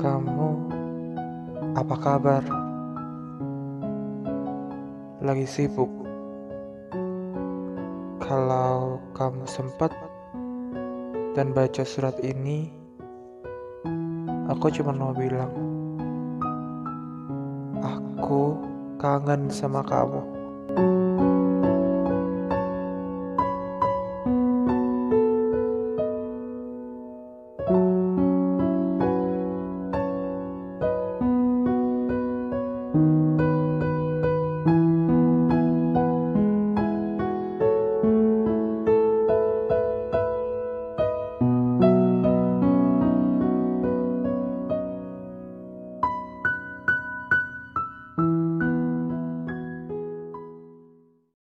Kamu Apa kabar? Lagi sibuk? Kalau kamu sempat dan baca surat ini, aku cuma mau bilang, aku kangen sama kamu.